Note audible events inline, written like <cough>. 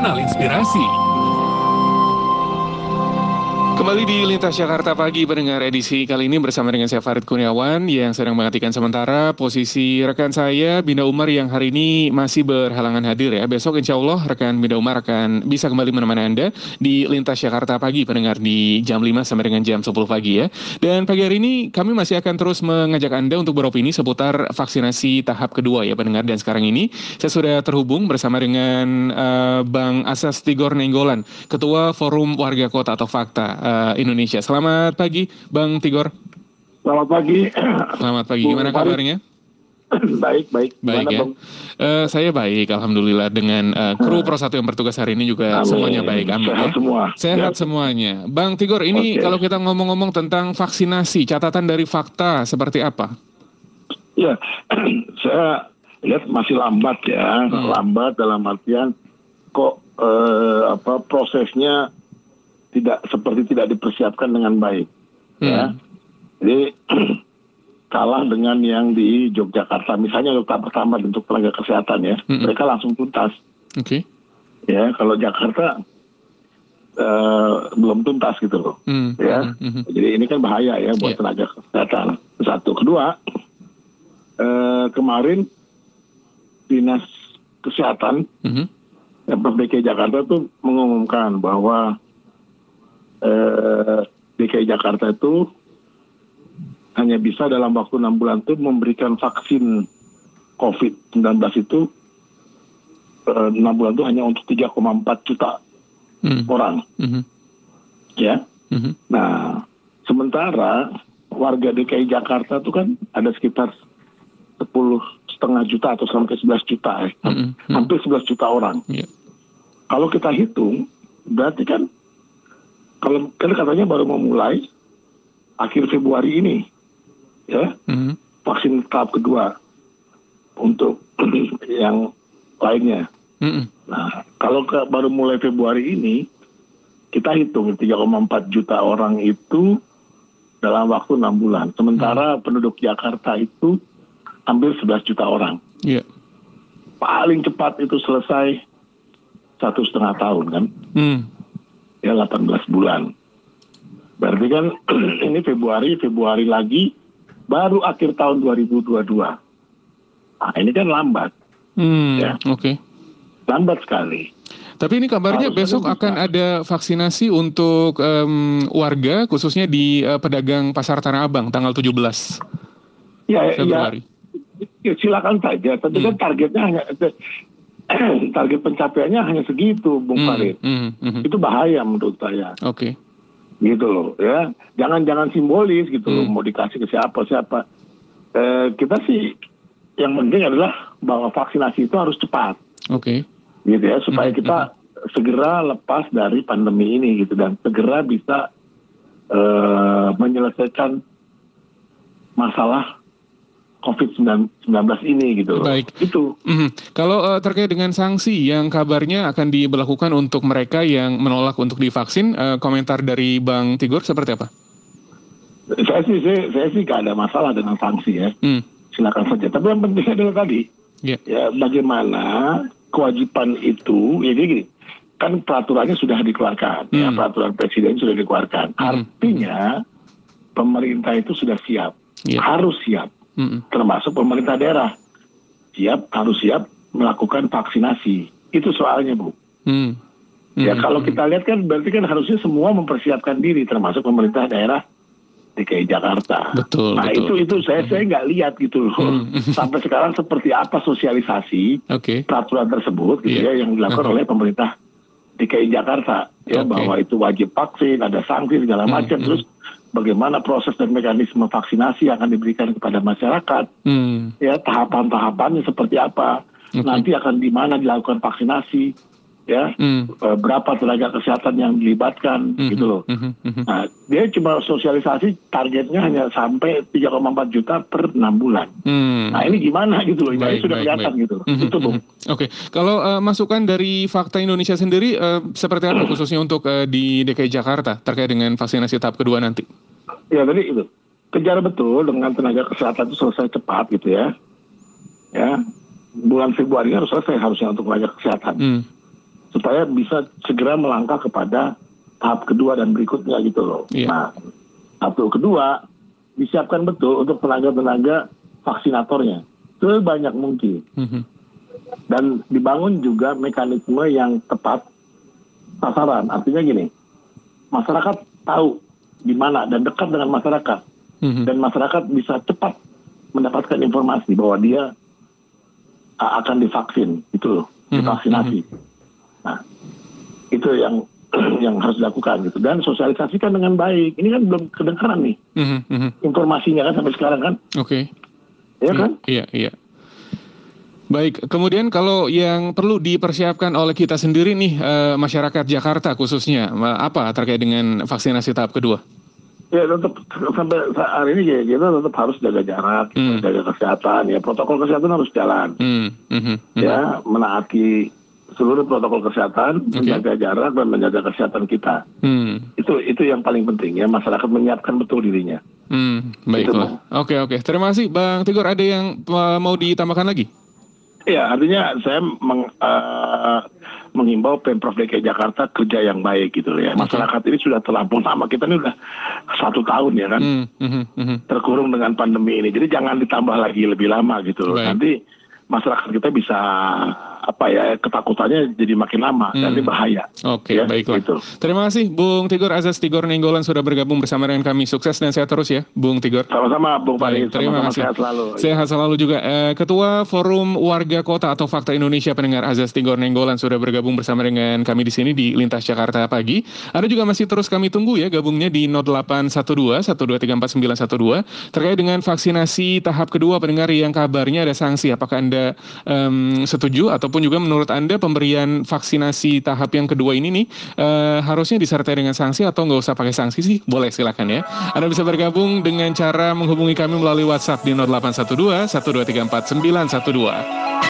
Kanal Inspirasi. Kembali di Lintas Jakarta Pagi pendengar edisi kali ini bersama dengan saya Farid Kurniawan yang sedang menggantikan sementara posisi rekan saya Binda Umar yang hari ini masih berhalangan hadir ya. Besok insya Allah rekan Binda Umar akan bisa kembali menemani Anda di Lintas Jakarta Pagi pendengar di jam 5 sampai dengan jam 10 pagi ya. Dan pagi hari ini kami masih akan terus mengajak Anda untuk beropini seputar vaksinasi tahap kedua ya pendengar. Dan sekarang ini saya sudah terhubung bersama dengan uh, Bang Asas Tigor Nenggolan, Ketua Forum Warga Kota atau Fakta uh, Indonesia. Selamat pagi, Bang Tigor. Selamat pagi. Selamat pagi. Gimana kabarnya? baik, baik. Baik Gimana, ya. Bang? Uh, saya baik, alhamdulillah. Dengan uh, kru Pro 1 yang bertugas hari ini juga Amin. semuanya baik, amin Sehat ya. semua. Sehat Ya. semuanya. Bang Tigor, ini Oke. kalau kita ngomong-ngomong tentang vaksinasi, catatan dari fakta seperti apa? Ya, <clears throat> saya lihat masih lambat ya, Hmm. lambat dalam artian kok eh, apa prosesnya tidak seperti tidak dipersiapkan dengan baik. Ya, Hmm. jadi <clears throat> kalah dengan yang di Yogyakarta, misalnya tahap pertama untuk tenaga kesehatan ya, Hmm. mereka langsung tuntas. Oke. Ya, kalau Jakarta eh, belum tuntas gitu loh. Hmm, ya. hmm, hmm, Jadi ini kan bahaya ya buat Iya. tenaga kesehatan. Satu, kedua, eh, kemarin dinas kesehatan hmm, Pemprov DKI Jakarta tuh mengumumkan bahwa DKI Jakarta itu hanya bisa dalam waktu enam bulan itu memberikan vaksin COVID-19 itu eh, enam bulan itu hanya untuk 3,4 juta hmm, orang, hmm, ya. hmm, Nah, sementara warga DKI Jakarta itu kan ada sekitar 10 setengah juta atau sampai 11 juta, ya. hmm, hmm, hampir 11 juta orang. Iya. Kalau kita hitung, berarti kan kalau kan katanya baru memulai akhir Februari ini, ya hmm, vaksin tahap kedua untuk <clears throat> yang lainnya. hmm, Nah, kalau ke, baru mulai Februari ini, kita hitung 3,4 juta orang itu dalam waktu enam bulan. Sementara penduduk Jakarta itu hampir 11 juta orang. Iya. Paling cepat itu selesai satu setengah tahun kan, Hmm, ya 18 bulan. Berarti kan <clears throat> ini Februari, Februari lagi, baru akhir tahun 2022. Nah, ini kan lambat, hmm, Ya. oke. lambat sekali. Tapi ini kabarnya Harusnya besok bisa. akan ada vaksinasi untuk em, warga, khususnya di eh, pedagang Pasar Tanah Abang, tanggal 17 Ya, ya, Februari. ya silakan saja. Tapi kan Hmm. targetnya hanya <clears throat> target pencapaiannya hanya segitu, Bung Hmm, Farid. hmm, hmm, Itu bahaya menurut saya, Oke. gitu loh. Ya, jangan-jangan simbolis gitu loh, Hmm. mau dikasih ke siapa siapa. Eh, kita sih yang penting adalah bahwa vaksinasi itu harus cepat, Oke. gitu ya, supaya Hmm, kita segera lepas dari pandemi ini gitu dan segera bisa eh, menyelesaikan masalah COVID-19 ini gitu. Baik. Itu Mhm. Kalau eh, terkait dengan sanksi yang kabarnya akan diberlakukan untuk mereka yang menolak untuk divaksin, eh, komentar dari Bang Tigor seperti apa? saya sih saya, saya sih gak ada masalah dengan sanksi ya Hmm. silakan saja tapi yang penting adalah tadi Ya. ya bagaimana kewajiban itu ya jadi gini kan peraturannya sudah dikeluarkan ya Hmm. peraturan presiden sudah dikeluarkan Hmm. artinya pemerintah itu sudah siap Ya. harus siap Mhm. termasuk pemerintah daerah siap harus siap melakukan vaksinasi itu soalnya bu Hmm. Ya Mhm. kalau kita lihat kan berarti kan harusnya semua mempersiapkan diri termasuk pemerintah daerah DKI Jakarta. Betul, Nah betul. itu itu saya saya nggak lihat gitu loh Hmm. <laughs> sampai sekarang seperti apa sosialisasi Oke. peraturan tersebut gitu Iya. ya yang dilakukan Uh-huh. oleh pemerintah DKI Jakarta ya Oke. bahwa itu wajib vaksin ada sanksi segala macam hmm. terus bagaimana proses dan mekanisme vaksinasi yang akan diberikan kepada masyarakat Hmm. ya tahapan-tahapannya seperti apa Oke. nanti akan di mana dilakukan vaksinasi ya eh, berapa tenaga kesehatan yang dilibatkan Mhm. gitu loh. Mhm. Mhm. Nah, dia cuma sosialisasi targetnya hanya sampai 3,4 juta per enam bulan. Hmm. Nah, ini gimana gitu loh. Baik, Ini sudah baik, kelihatan baik. gitu. loh. Mhm, Itu, Bung. mhm. Oke, kalau eh, masukan dari fakta Indonesia sendiri eh, seperti apa <clears throat> khususnya untuk eh, di DKI Jakarta terkait dengan vaksinasi tahap kedua nanti? Ya, tadi itu. Kejar betul dengan tenaga kesehatan itu selesai cepat gitu ya. Ya. Bulan Februari harus selesai harusnya untuk tenaga kesehatan. Hmm. Supaya bisa segera melangkah kepada tahap kedua dan berikutnya gitu loh. Iya. Nah, tahap kedua disiapkan betul untuk tenaga-tenaga vaksinatornya sebanyak mungkin Mhm. dan dibangun juga mekanisme yang tepat sasaran. Artinya gini, masyarakat tahu di mana dan dekat dengan masyarakat Mhm. dan masyarakat bisa cepat mendapatkan informasi bahwa dia akan divaksin itu loh, Mhm, divaksinasi. Nah, itu yang <clears throat> yang harus dilakukan gitu dan sosialisasikan dengan baik. Ini kan belum kedengaran nih Mhm, mhm. informasinya kan sampai sekarang kan, Oke. ya kan? Iya, iya. Baik, kemudian kalau yang perlu dipersiapkan oleh kita sendiri nih, eh, masyarakat Jakarta khususnya, eh, apa terkait dengan vaksinasi tahap kedua? Ya tetap sampai saat hari ini ya, kita tetap harus jaga jarak, Hmm. jaga kesehatan ya protokol kesehatan harus jalan Hmm, mhm, mhm. ya menaati seluruh protokol kesehatan, Oke. menjaga jarak dan menjaga kesehatan kita. Hmm, Itu itu yang paling penting ya masyarakat menyiapkan betul dirinya. hmm, baiklah. Oke, oke. Terima kasih, Bang Tigor. Ada yang eh, mau ditambahkan lagi? Ya artinya saya meng, eh, menghimbau pemprov DKI Jakarta kerja yang baik gitu ya. Masyarakat ini sudah terlampau lama kita ini udah satu tahun ya kan Hmm, mhm, mhm. terkurung dengan pandemi ini. Jadi jangan ditambah lagi lebih lama gitu loh. Baik. Nanti masyarakat kita bisa apa ya ketakutannya jadi makin lama dan Hmm. ini bahaya. Oke, Ya, baiklah. gitu. Terima kasih, Bung Tigor Azaz Tigor Nenggolan sudah bergabung bersama dengan kami. Sukses dan sehat terus ya, Bung Tigor. Sama-sama Bung Fahri, terima sama-sama kasih. sehat selalu. Sehat selalu juga. Eh, Ketua Forum Warga Kota atau Fakta Indonesia pendengar Azaz Tigor Nenggolan sudah bergabung bersama dengan kami di sini di Lintas Jakarta pagi. Anda juga masih terus kami tunggu ya gabungnya di 0812 1234912 terkait dengan vaksinasi tahap kedua pendengar yang kabarnya ada sanksi. Apakah Anda em, setuju ataupun juga menurut Anda pemberian vaksinasi tahap yang kedua ini nih eh, harusnya disertai dengan sanksi atau nggak usah pakai sanksi sih? Boleh silakan ya. Anda bisa bergabung dengan cara menghubungi kami melalui WhatsApp di 0812 1234912.